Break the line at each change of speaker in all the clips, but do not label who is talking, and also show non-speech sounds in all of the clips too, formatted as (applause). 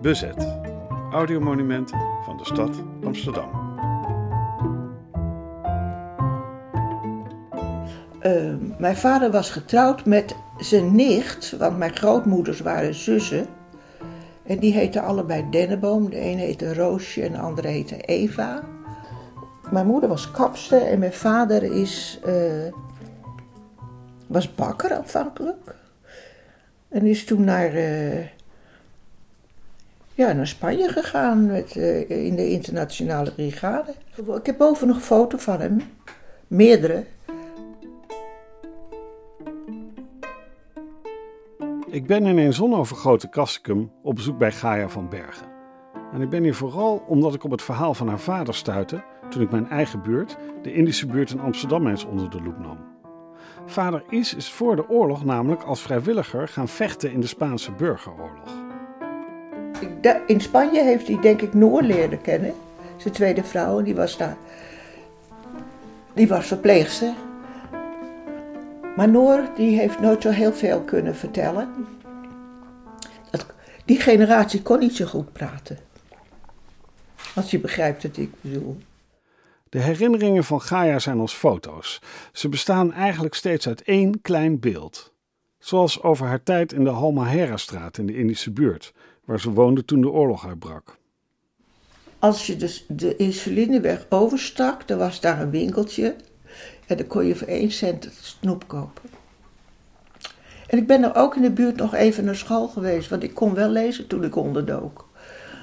Bezet. Audiomonumenten van de stad Amsterdam.
Uh, mijn vader was getrouwd met zijn nicht, want mijn grootmoeders waren zussen. En die heten allebei Denneboom. De een heette Roosje en de andere heette Eva. Mijn moeder was kapster en mijn vader is, uh, was bakker aanvankelijk. En is toen naar, uh, ja, naar Spanje gegaan met, uh, in de internationale brigade. Ik heb boven nog een foto van hem, meerdere.
Ik ben in een zonovergrote Kassikum op bezoek bij Gaia van Bergen. En ik ben hier vooral omdat ik op het verhaal van haar vader stuitte toen ik mijn eigen buurt, de Indische buurt in Amsterdam, eens onder de loep nam. Vader Is is voor de oorlog namelijk als vrijwilliger gaan vechten in de Spaanse burgeroorlog.
In Spanje heeft hij denk ik Noor leren kennen, zijn tweede vrouw, en die was daar. Die was verpleegster. Maar Noor die heeft nooit zo heel veel kunnen vertellen. Die generatie kon niet zo goed praten. Als je begrijpt wat ik bedoel.
De herinneringen van Gaia zijn als foto's. Ze bestaan eigenlijk steeds uit één klein beeld. Zoals over haar tijd in de Halmahera-straat in de Indische buurt, waar ze woonde toen de oorlog uitbrak.
Als je dus de insulineweg overstak, dan was daar een winkeltje. En dan kon je voor één cent snoep kopen. En ik ben er ook in de buurt nog even naar school geweest, want ik kon wel lezen toen ik onderdook.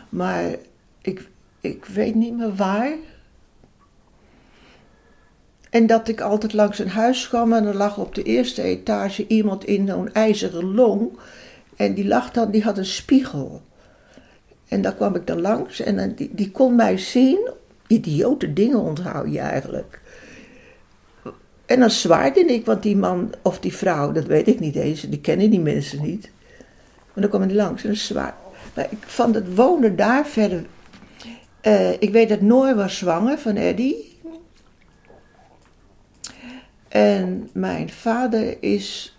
Maar ik, ik weet niet meer waar. En dat ik altijd langs een huis kwam en er lag op de eerste etage iemand in zo'n ijzeren long. En die lag dan, die had een spiegel. En daar kwam ik dan langs en die, die kon mij zien. Idiote dingen onthoud je eigenlijk. En dan zwaaide ik, want die man of die vrouw, dat weet ik niet eens, die kennen die mensen niet. Maar dan kwam hij langs en dan zwaar. Maar ik van het wonen daar verder. Uh, ik weet dat Noor was zwanger van Eddie. En mijn vader is,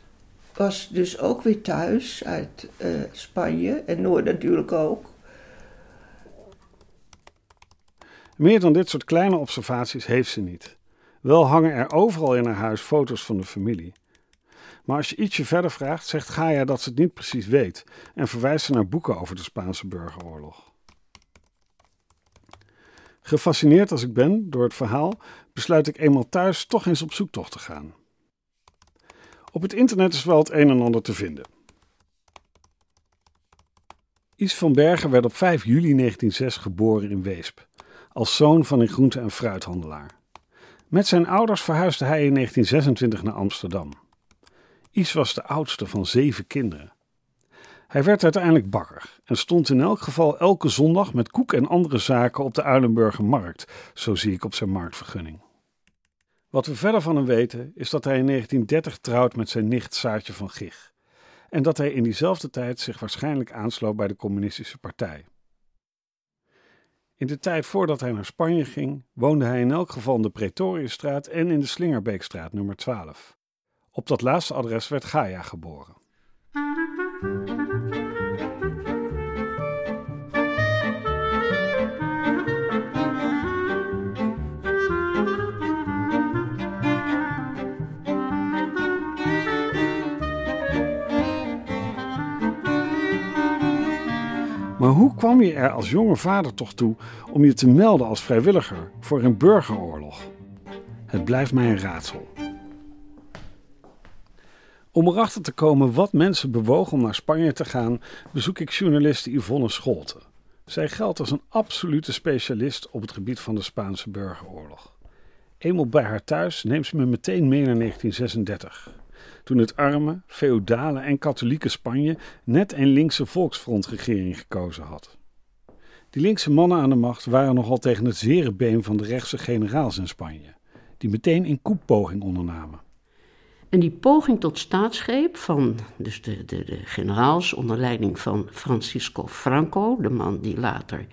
was dus ook weer thuis uit uh, Spanje en Noor natuurlijk ook.
Meer dan dit soort kleine observaties heeft ze niet. Wel hangen er overal in haar huis foto's van de familie. Maar als je ietsje verder vraagt, zegt Gaia dat ze het niet precies weet en verwijst ze naar boeken over de Spaanse burgeroorlog. Gefascineerd als ik ben door het verhaal, besluit ik eenmaal thuis toch eens op zoektocht te gaan. Op het internet is wel het een en ander te vinden. Is van Bergen werd op 5 juli 1906 geboren in Weesp, als zoon van een groente- en fruithandelaar. Met zijn ouders verhuisde hij in 1926 naar Amsterdam. Is was de oudste van zeven kinderen. Hij werd uiteindelijk bakker en stond in elk geval elke zondag met koek en andere zaken op de Uilenburger markt, zo zie ik op zijn marktvergunning. Wat we verder van hem weten is dat hij in 1930 trouwt met zijn nicht Saartje van Gich en dat hij in diezelfde tijd zich waarschijnlijk aansloot bij de Communistische Partij. In de tijd voordat hij naar Spanje ging, woonde hij in elk geval in de Pretoriusstraat en in de Slingerbeekstraat nummer 12. Op dat laatste adres werd Gaia geboren. Maar hoe kwam je er als jonge vader toch toe om je te melden als vrijwilliger voor een burgeroorlog? Het blijft mij een raadsel. Om erachter te komen wat mensen bewogen om naar Spanje te gaan, bezoek ik journaliste Yvonne Scholte. Zij geldt als een absolute specialist op het gebied van de Spaanse burgeroorlog. Eenmaal bij haar thuis neemt ze me meteen mee naar 1936 toen het arme, feodale en katholieke Spanje net een linkse volksfrontregering gekozen had. Die linkse mannen aan de macht waren nogal tegen het zere been van de rechtse generaals in Spanje, die meteen een koepoging ondernamen.
En die poging tot staatsgreep van dus de, de, de generaals onder leiding van Francisco Franco, de man die later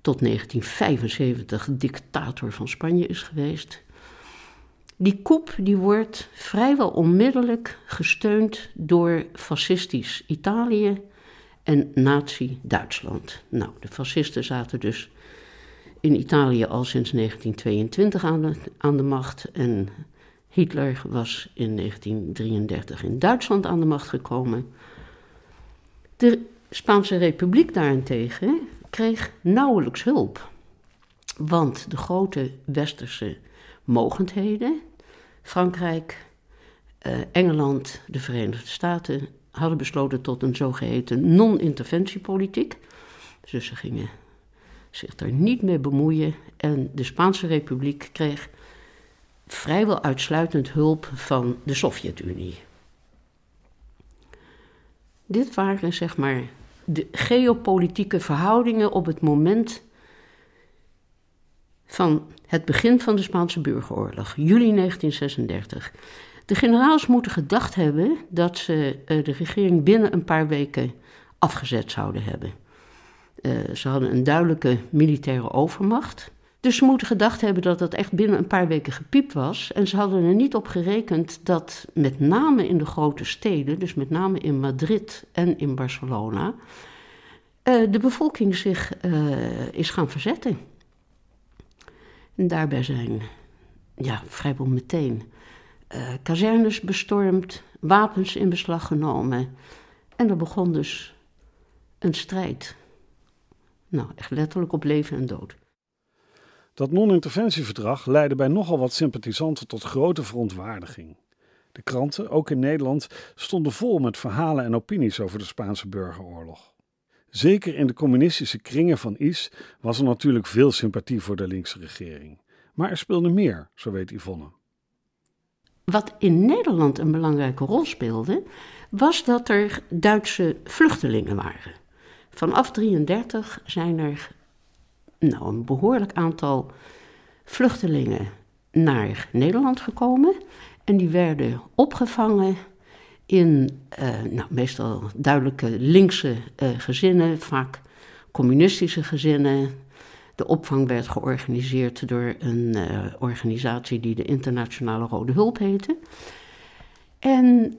tot 1975 dictator van Spanje is geweest, die coup die wordt vrijwel onmiddellijk gesteund door fascistisch Italië en Nazi-Duitsland. Nou, de fascisten zaten dus in Italië al sinds 1922 aan de, aan de macht en Hitler was in 1933 in Duitsland aan de macht gekomen. De Spaanse Republiek daarentegen kreeg nauwelijks hulp. Want de grote westerse mogendheden, Frankrijk, eh, Engeland, de Verenigde Staten, hadden besloten tot een zogeheten non-interventiepolitiek. Dus ze gingen zich daar niet mee bemoeien. En de Spaanse Republiek kreeg vrijwel uitsluitend hulp van de Sovjet-Unie. Dit waren zeg maar de geopolitieke verhoudingen op het moment van het begin van de Spaanse burgeroorlog, juli 1936. De generaals moeten gedacht hebben dat ze eh, de regering binnen een paar weken afgezet zouden hebben. Uh, ze hadden een duidelijke militaire overmacht. Dus ze moeten gedacht hebben dat dat echt binnen een paar weken gepiept was. En ze hadden er niet op gerekend dat met name in de grote steden, dus met name in Madrid en in Barcelona, uh, de bevolking zich is gaan verzetten. Daarbij zijn ja, vrijwel meteen uh, kazernes bestormd, wapens in beslag genomen. En er begon dus een strijd. Nou, echt letterlijk op leven en dood.
Dat non-interventieverdrag leidde bij nogal wat sympathisanten tot grote verontwaardiging. De kranten, ook in Nederland, stonden vol met verhalen en opinies over de Spaanse burgeroorlog. Zeker in de communistische kringen van IS was er natuurlijk veel sympathie voor de linkse regering. Maar er speelde meer, zo weet Yvonne.
Wat in Nederland een belangrijke rol speelde, was dat er Duitse vluchtelingen waren. Vanaf 1933 zijn er nou, een behoorlijk aantal vluchtelingen naar Nederland gekomen. En die werden opgevangen in uh, nou, meestal duidelijke linkse uh, gezinnen, vaak communistische gezinnen. De opvang werd georganiseerd door een uh, organisatie die de Internationale Rode Hulp heette. En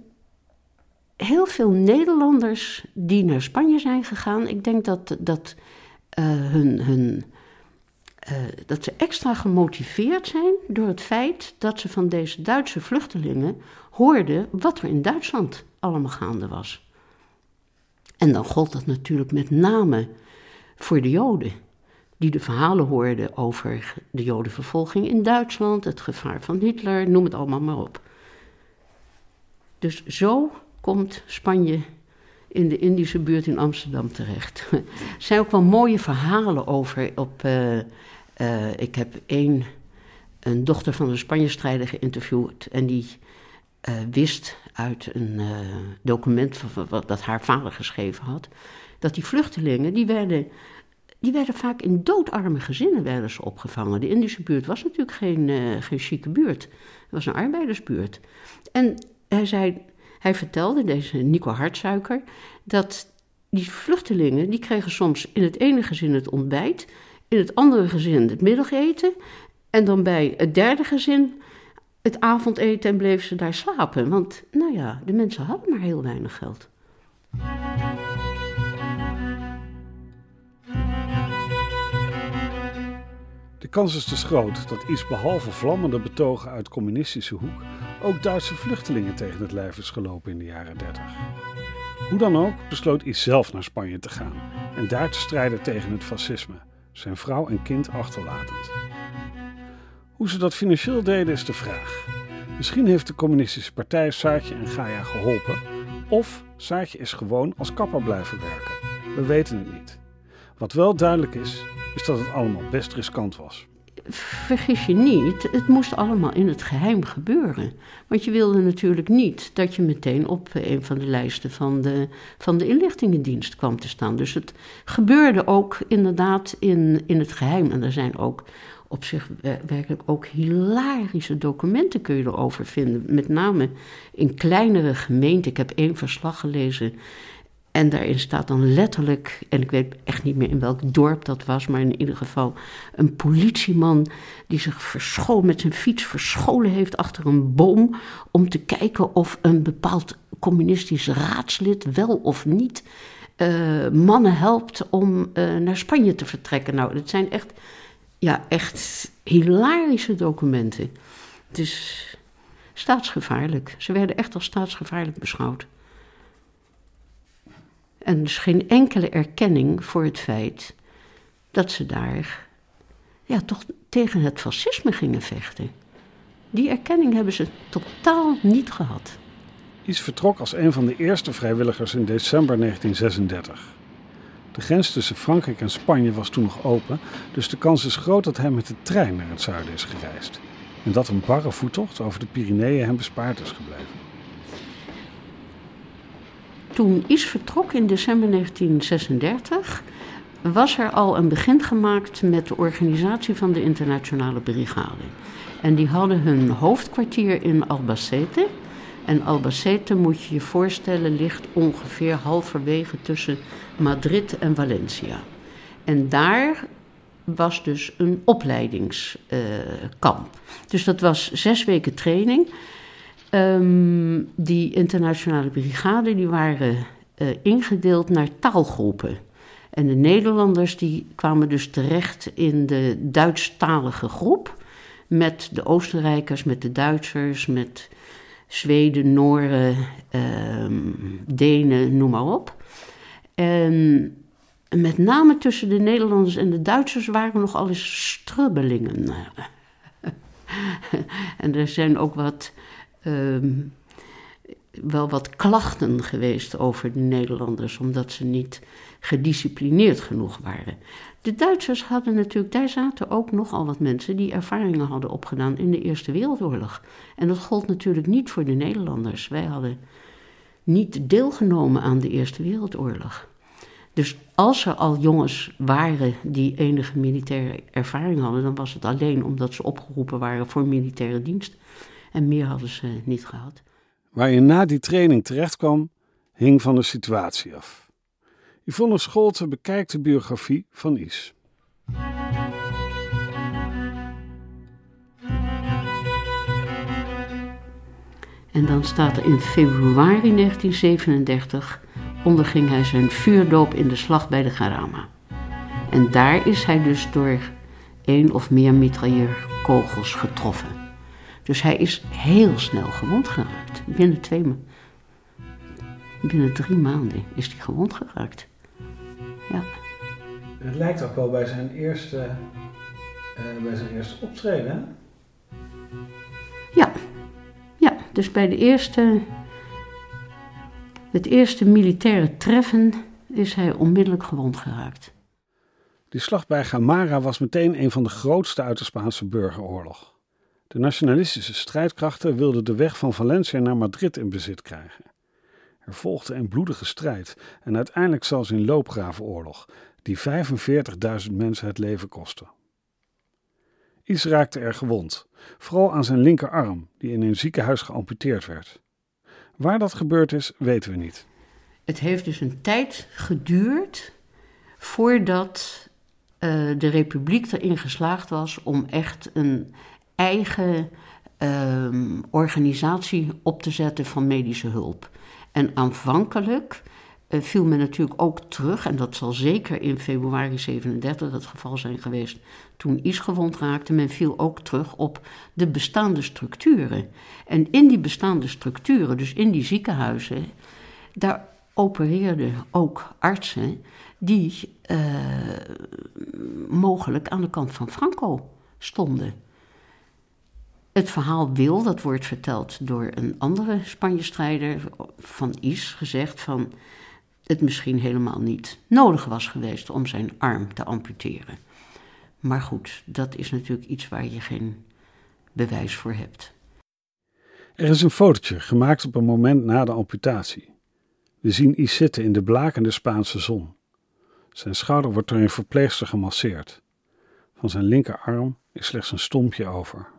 heel veel Nederlanders die naar Spanje zijn gegaan, ik denk dat, dat hun, hun uh, dat ze extra gemotiveerd zijn door het feit dat ze van deze Duitse vluchtelingen hoorden wat er in Duitsland allemaal gaande was. En dan gold dat natuurlijk met name voor de Joden, die de verhalen hoorden over de Jodenvervolging in Duitsland, het gevaar van Hitler, noem het allemaal maar op. Dus zo komt Spanje in de Indische buurt in Amsterdam terecht. (laughs) er zijn ook wel mooie verhalen over op. Uh, uh, ik heb één, een dochter van een Spanje-strijder geïnterviewd en die uh, wist uit een document van, wat, dat haar vader geschreven had, dat die vluchtelingen, die werden, die werden vaak in doodarme gezinnen werden ze opgevangen. De Indische buurt was natuurlijk geen, geen chique buurt, het was een arbeidersbuurt. En hij zei, hij vertelde, deze Nico Hartsuiker, dat die vluchtelingen, die kregen soms in het ene gezin het ontbijt in het andere gezin het middageten en dan bij het derde gezin het avondeten en bleven ze daar slapen. Want, nou ja, de mensen hadden maar heel weinig geld.
De kans is dus groot dat iets behalve vlammende betogen uit communistische hoek ook Duitse vluchtelingen tegen het lijf is gelopen in de jaren 30. Hoe dan ook besloot iets zelf naar Spanje te gaan en daar te strijden tegen het fascisme zijn vrouw en kind achterlatend. Hoe ze dat financieel deden is de vraag. Misschien heeft de communistische partij Saartje en Gaia geholpen, of Saartje is gewoon als kapper blijven werken. We weten het niet. Wat wel duidelijk is, is dat het allemaal best riskant was
vergis je niet, het moest allemaal in het geheim gebeuren. Want je wilde natuurlijk niet dat je meteen op een van de lijsten van de, van de inlichtingendienst kwam te staan. Dus het gebeurde ook inderdaad in, in het geheim. En er zijn ook op zich werkelijk ook hilarische documenten kun je erover vinden. Met name in kleinere gemeenten. Ik heb één verslag gelezen en daarin staat dan letterlijk, en ik weet echt niet meer in welk dorp dat was, maar in ieder geval een politieman die zich verscholen, met zijn fiets verscholen heeft achter een boom om te kijken of een bepaald communistisch raadslid wel of niet eh, mannen helpt om eh, naar Spanje te vertrekken. Nou, dat zijn echt, ja, echt hilarische documenten. Het is staatsgevaarlijk. Ze werden echt als staatsgevaarlijk beschouwd. En dus geen enkele erkenning voor het feit dat ze daar ja, toch tegen het fascisme gingen vechten. Die erkenning hebben ze totaal niet gehad.
Is vertrok als een van de eerste vrijwilligers in december 1936. De grens tussen Frankrijk en Spanje was toen nog open, dus de kans is groot dat hij met de trein naar het zuiden is gereisd. En dat een barre voettocht over de Pyreneeën hem bespaard is gebleven.
Toen Is vertrok in december 1936, was er al een begin gemaakt met de organisatie van de internationale brigade. En die hadden hun hoofdkwartier in Albacete. En Albacete, moet je je voorstellen, ligt ongeveer halverwege tussen Madrid en Valencia. En daar was dus een opleidingskamp. dus dat was zes weken training. Um, die internationale brigade die waren uh, ingedeeld naar taalgroepen. En de Nederlanders die kwamen dus terecht in de Duitsstalige groep. Met de Oostenrijkers, met de Duitsers, met Zweden, Nooren, um, Denen, noem maar op. En met name tussen de Nederlanders en de Duitsers waren nogal eens strubbelingen. (laughs) en er zijn ook wat, um, wel wat klachten geweest over de Nederlanders, omdat ze niet gedisciplineerd genoeg waren. De Duitsers hadden natuurlijk, daar zaten ook nogal wat mensen die ervaringen hadden opgedaan in de Eerste Wereldoorlog. En dat gold natuurlijk niet voor de Nederlanders. Wij hadden niet deelgenomen aan de Eerste Wereldoorlog. Dus als er al jongens waren die enige militaire ervaring hadden, dan was het alleen omdat ze opgeroepen waren voor militaire dienst. En meer hadden ze niet gehad.
Waar je na die training terecht kwam, hing van de situatie af. Yvonne Scholte bekijkt de biografie van Is.
En dan staat er in februari 1937 onderging hij zijn vuurdoop in de slag bij de Garama. En daar is hij dus door één of meer mitrailleurkogels getroffen. Dus hij is heel snel gewond geraakt. Binnen twee maanden. Binnen drie maanden is hij gewond geraakt. Ja.
Het lijkt ook wel bij zijn eerste, uh, bij zijn eerste optreden.
Ja. Ja, dus bij de eerste het eerste militaire treffen is hij onmiddellijk gewond geraakt.
Die slag bij Gamara was meteen een van de grootste uit de Spaanse burgeroorlog. De nationalistische strijdkrachten wilden de weg van Valencia naar Madrid in bezit krijgen. Er volgde een bloedige strijd en uiteindelijk zelfs een loopgravenoorlog, die 45.000 mensen het leven kostte. Iets raakte er gewond, vooral aan zijn linkerarm, die in een ziekenhuis geamputeerd werd. Waar dat gebeurd is, weten we niet.
Het heeft dus een tijd geduurd voordat uh, de republiek erin geslaagd was om echt een eigen uh, organisatie op te zetten van medische hulp. En aanvankelijk uh, viel men natuurlijk ook terug, en dat zal zeker in februari 37 het geval zijn geweest toen Is gewond raakte, men viel ook terug op de bestaande structuren. En in die bestaande structuren, dus in die ziekenhuizen, daar opereerden ook artsen die uh, mogelijk aan de kant van Franco stonden. Het verhaal wil, dat wordt verteld door een andere Spanje-strijder van Is, gezegd van het misschien helemaal niet nodig was geweest om zijn arm te amputeren. Maar goed, dat is natuurlijk iets waar je geen bewijs voor hebt.
Er is een fotootje gemaakt op een moment na de amputatie. We zien Is zitten in de blakende Spaanse zon. Zijn schouder wordt door een verpleegster gemasseerd. Van zijn linkerarm is slechts een stompje over.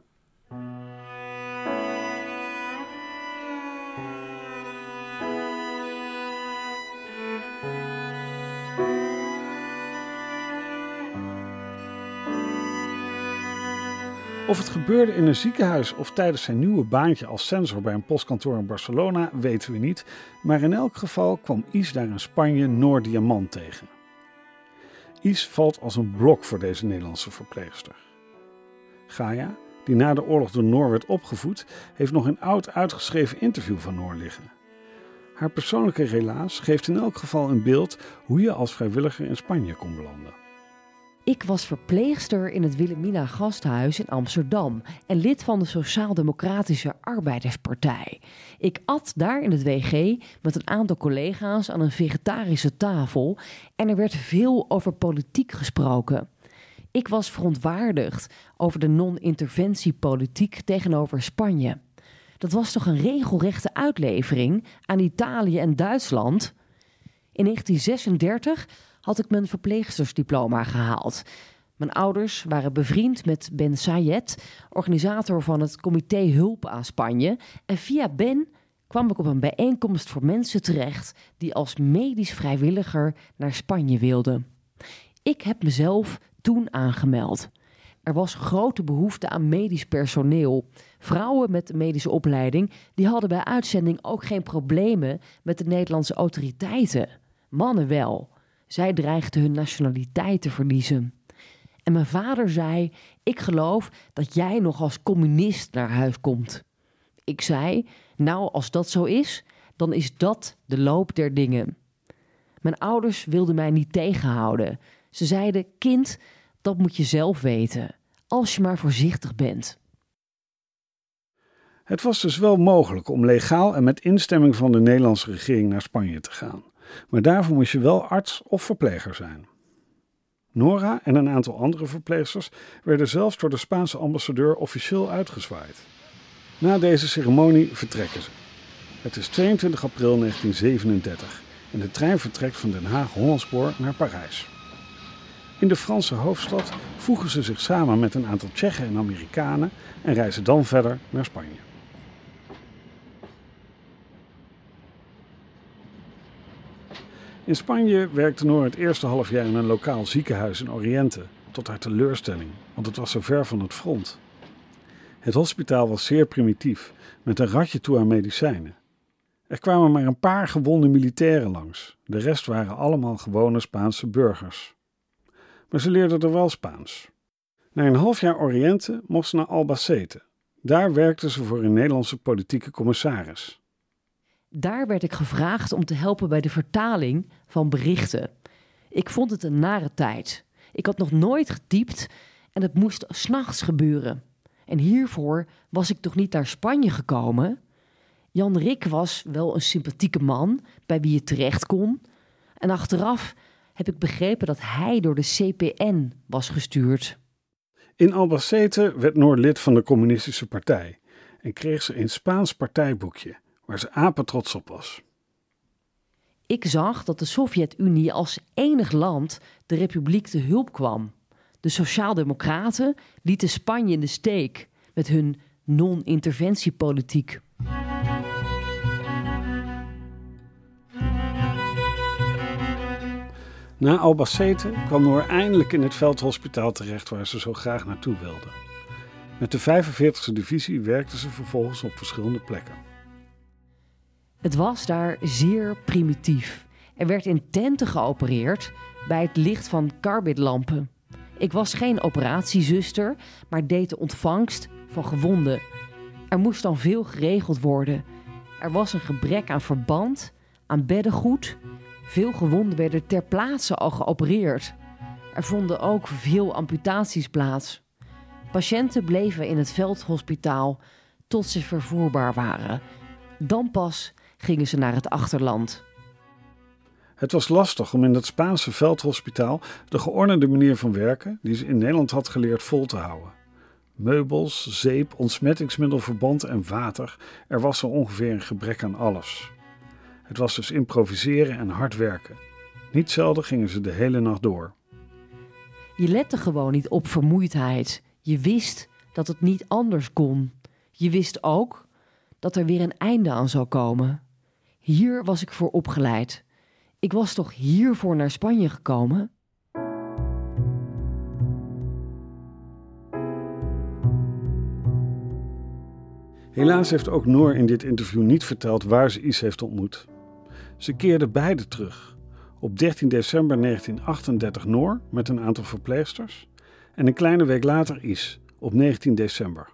Of het gebeurde in een ziekenhuis of tijdens zijn nieuwe baantje als sensor bij een postkantoor in Barcelona, weten we niet. Maar in elk geval kwam Is daar in Spanje Noor Diamant tegen. Is valt als een blok voor deze Nederlandse verpleegster. Gaia, die na de oorlog door Noor werd opgevoed, heeft nog een oud uitgeschreven interview van Noor liggen. Haar persoonlijke relaas geeft in elk geval een beeld hoe je als vrijwilliger in Spanje kon belanden.
Ik was verpleegster in het Wilhelmina Gasthuis in Amsterdam en lid van de Sociaal-Democratische Arbeiderspartij. Ik at daar in het WG met een aantal collega's aan een vegetarische tafel en er werd veel over politiek gesproken. Ik was verontwaardigd over de non-interventiepolitiek tegenover Spanje. Dat was toch een regelrechte uitlevering aan Italië en Duitsland? In 1936 had ik mijn verpleegstersdiploma gehaald. Mijn ouders waren bevriend met Ben Sayed, organisator van het Comité Hulp aan Spanje. En via Ben kwam ik op een bijeenkomst voor mensen terecht die als medisch vrijwilliger naar Spanje wilden. Ik heb mezelf toen aangemeld. Er was grote behoefte aan medisch personeel. Vrouwen met medische opleiding die hadden bij uitzending ook geen problemen met de Nederlandse autoriteiten. Mannen wel. Zij dreigden hun nationaliteit te verliezen. En mijn vader zei: Ik geloof dat jij nog als communist naar huis komt. Ik zei: Nou, als dat zo is, dan is dat de loop der dingen. Mijn ouders wilden mij niet tegenhouden. Ze zeiden: Kind, dat moet je zelf weten, als je maar voorzichtig bent.
Het was dus wel mogelijk om legaal en met instemming van de Nederlandse regering naar Spanje te gaan. Maar daarvoor moest je wel arts of verpleger zijn. Nora en een aantal andere verpleegsters werden zelfs door de Spaanse ambassadeur officieel uitgezwaaid. Na deze ceremonie vertrekken ze. Het is 22 april 1937 en de trein vertrekt van Den Haag-Hollandspoor naar Parijs. In de Franse hoofdstad voegen ze zich samen met een aantal Tsjechen en Amerikanen en reizen dan verder naar Spanje. In Spanje werkte Noor het eerste halfjaar in een lokaal ziekenhuis in Oriente, tot haar teleurstelling, want het was zo ver van het front. Het hospitaal was zeer primitief, met een ratje toe aan medicijnen. Er kwamen maar een paar gewonde militairen langs, de rest waren allemaal gewone Spaanse burgers. Maar ze leerden er wel Spaans. Na een half jaar Oriënte mocht ze naar Albacete. Daar werkte ze voor een Nederlandse politieke commissaris.
Daar werd ik gevraagd om te helpen bij de vertaling van berichten. Ik vond het een nare tijd. Ik had nog nooit getypt en het moest s'nachts gebeuren. En hiervoor was ik toch niet naar Spanje gekomen? Jan Rik was wel een sympathieke man bij wie je terecht kon. En achteraf heb ik begrepen dat hij door de CPN was gestuurd.
In Albacete werd Noor lid van de Communistische Partij en kreeg ze een Spaans partijboekje waar ze apen trots op was.
Ik zag dat de Sovjet-Unie als enig land de republiek te hulp kwam. De Sociaaldemocraten lieten Spanje in de steek met hun non-interventiepolitiek.
Na Albacete kwam Noor eindelijk in het veldhospitaal terecht waar ze zo graag naartoe wilde. Met de 45e divisie werkte ze vervolgens op verschillende plekken.
Het was daar zeer primitief. Er werd in tenten geopereerd bij het licht van carbidlampen. Ik was geen operatiezuster, maar deed de ontvangst van gewonden. Er moest dan veel geregeld worden. Er was een gebrek aan verband, aan beddengoed. Veel gewonden werden ter plaatse al geopereerd. Er vonden ook veel amputaties plaats. Patiënten bleven in het veldhospitaal tot ze vervoerbaar waren. Dan pas gingen ze naar het achterland.
Het was lastig om in dat Spaanse veldhospitaal de geordende manier van werken, die ze in Nederland had geleerd, vol te houden. Meubels, zeep, ontsmettingsmiddelverband en water, er was er ongeveer een gebrek aan alles. Het was dus improviseren en hard werken. Niet zelden gingen ze de hele nacht door.
Je lette gewoon niet op vermoeidheid. Je wist dat het niet anders kon. Je wist ook dat er weer een einde aan zou komen. Hier was ik voor opgeleid. Ik was toch hiervoor naar Spanje gekomen?
Helaas heeft ook Noor in dit interview niet verteld waar ze Is heeft ontmoet. Ze keerden beide terug. Op 13 december 1938 Noor met een aantal verpleegsters en een kleine week later Is op 19 december.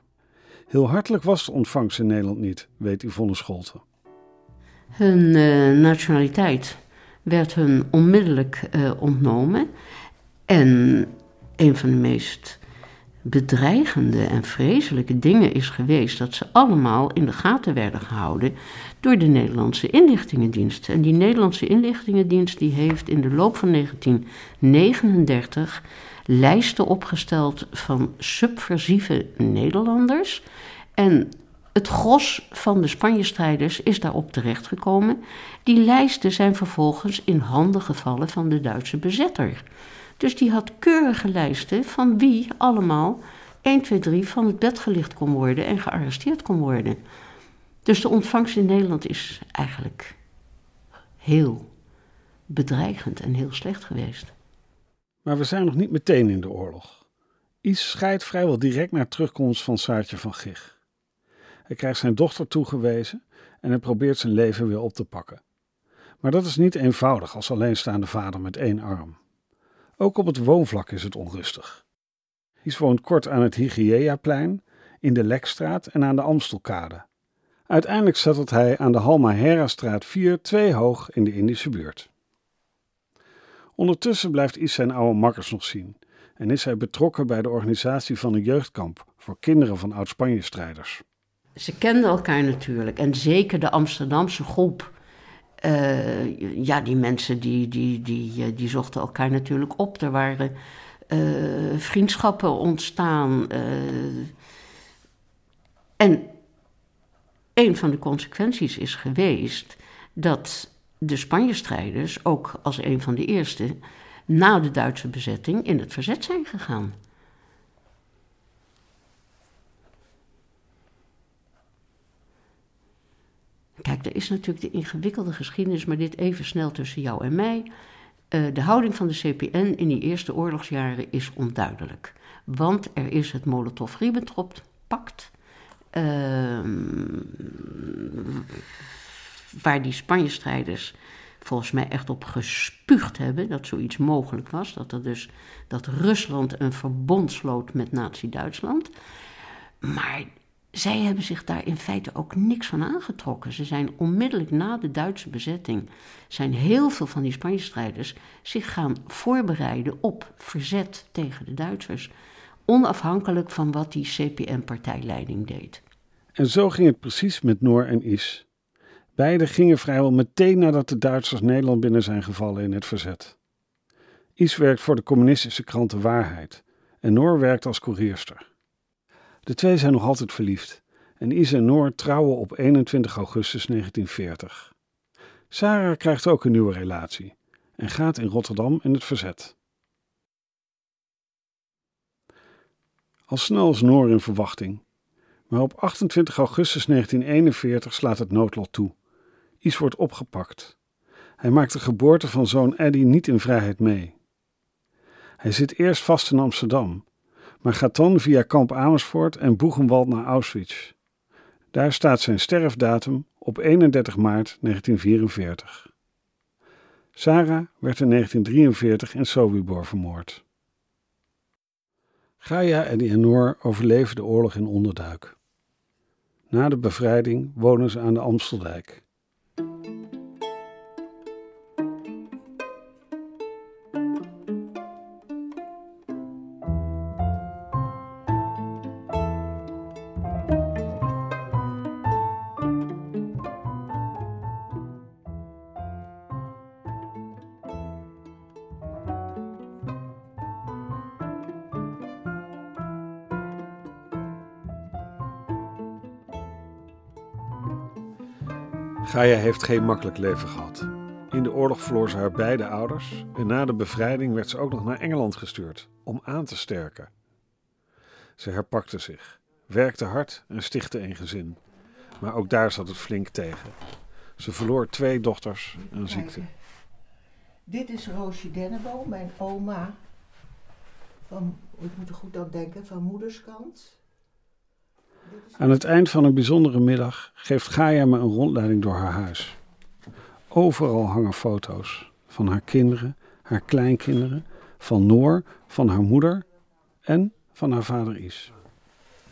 Heel hartelijk was de ontvangst in Nederland niet, weet Yvonne Scholten.
Hun uh, nationaliteit werd hun onmiddellijk uh, ontnomen. En een van de meest bedreigende en vreselijke dingen is geweest dat ze allemaal in de gaten werden gehouden door de Nederlandse inlichtingendienst. En die Nederlandse inlichtingendienst die heeft in de loop van 1939 lijsten opgesteld van subversieve Nederlanders. En het gros van de Spanje-strijders is daarop terechtgekomen. Die lijsten zijn vervolgens in handen gevallen van de Duitse bezetter. Dus die had keurige lijsten van wie allemaal 1, 2, 3 van het bed gelicht kon worden en gearresteerd kon worden. Dus de ontvangst in Nederland is eigenlijk heel bedreigend en heel slecht geweest.
Maar we zijn nog niet meteen in de oorlog. Is scheidt vrijwel direct na terugkomst van Saartje van Gich. Hij krijgt zijn dochter toegewezen en hij probeert zijn leven weer op te pakken. Maar dat is niet eenvoudig als alleenstaande vader met één arm. Ook op het woonvlak is het onrustig. Is woont kort aan het Hygieaplein, in de Lekstraat en aan de Amstelkade. Uiteindelijk zettelt hij aan de Halma-Hera-straat 4 twee hoog in de Indische buurt. Ondertussen blijft Is zijn oude makkers nog zien en is hij betrokken bij de organisatie van een jeugdkamp voor kinderen van oud-Spanje-strijders.
Ze kenden elkaar natuurlijk en zeker de Amsterdamse groep. Uh, ja, die mensen die, die, die, eh, die zochten elkaar natuurlijk op. Er waren uh, vriendschappen ontstaan. En een van de consequenties is geweest dat de Spanje-strijders, ook als een van de eerste, na de Duitse bezetting in het verzet zijn gegaan. Kijk, er is natuurlijk de ingewikkelde geschiedenis, maar dit even snel tussen jou en mij. Uh, de houding van de CPN in die eerste oorlogsjaren is onduidelijk. Want er is het Molotov-Ribbentrop-pact. Uh, waar die Spanje-strijders volgens mij echt op gespuugd hebben dat zoiets mogelijk was. Dat, er dus, dat Rusland een verbond sloot met Nazi-Duitsland. Maar zij hebben zich daar in feite ook niks van aangetrokken. Ze zijn onmiddellijk na de Duitse bezetting, zijn heel veel van die Spanje-strijders zich gaan voorbereiden op verzet tegen de Duitsers. Onafhankelijk van wat die CPN-partijleiding deed.
En zo ging het precies met Noor en Is. Beiden gingen vrijwel meteen nadat de Duitsers Nederland binnen zijn gevallen in het verzet. Is werkt voor de communistische krant De Waarheid en Noor werkt als koerierster. De twee zijn nog altijd verliefd en Is en Noor trouwen op 21 augustus 1940. Sarah krijgt ook een nieuwe relatie en gaat in Rotterdam in het verzet. Al snel is Noor in verwachting, maar op 28 augustus 1941 slaat het noodlot toe. Is wordt opgepakt. Hij maakt de geboorte van zoon Eddy niet in vrijheid mee. Hij zit eerst vast in Amsterdam maar gaat dan via kamp Amersfoort en Boegenwald naar Auschwitz. Daar staat zijn sterfdatum op 31 maart 1944. Sarah werd in 1943 in Sobibor vermoord. Gaia en Eleanor overleven de oorlog in onderduik. Na de bevrijding wonen ze aan de Amsteldijk. Gaia heeft geen makkelijk leven gehad. In de oorlog verloor ze haar beide ouders en na de bevrijding werd ze ook nog naar Engeland gestuurd om aan te sterken. Ze herpakte zich, werkte hard en stichtte een gezin. Maar ook daar zat het flink tegen. Ze verloor twee dochters aan ziekte.
Dit is Roosje Denneboom, mijn oma. Van, ik moet er goed aan denken, van moederskant.
Aan het eind van een bijzondere middag geeft Gaia me een rondleiding door haar huis. Overal hangen foto's van haar kinderen, haar kleinkinderen, van Noor, van haar moeder en van haar vader Is.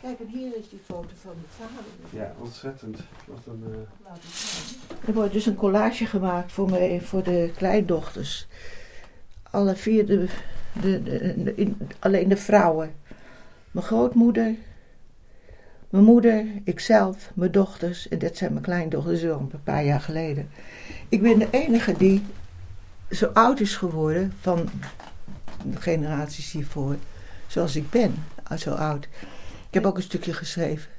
Kijk, en hier is die foto van mijn vader.
Ja, ontzettend. Wat een,
Er wordt dus een collage gemaakt voor, mij, voor de kleindochters. Alle vier, de, de, de- de- in- alleen de vrouwen. Mijn grootmoeder, mijn moeder, ikzelf, mijn dochters. En dat zijn mijn kleindochters, wel een paar jaar geleden. Ik ben de enige die zo oud is geworden van de generaties hiervoor. Zoals ik ben, zo oud. Ik heb ook een stukje geschreven.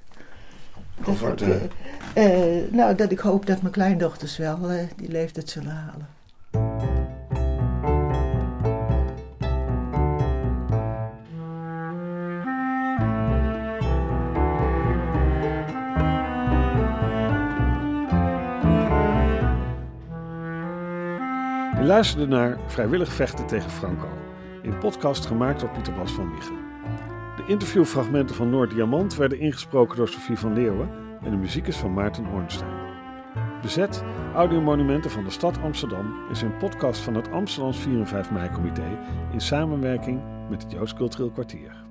Dat
Over
ik,
de-
eh, eh, nou, dat ik hoop dat mijn kleindochters wel eh, die leeftijd zullen halen.
Luisterde naar Vrijwillig Vechten tegen Franco, een podcast gemaakt door Pieter Bas van Wiegen. De interviewfragmenten van Noord Diamant werden ingesproken door Sofie van Leeuwen en de muziek is van Maarten Ornstein. Bezet Audiomonumenten van de stad Amsterdam is een podcast van het Amsterdams 4 en 5 mei comité in samenwerking met het Joods Cultureel Kwartier.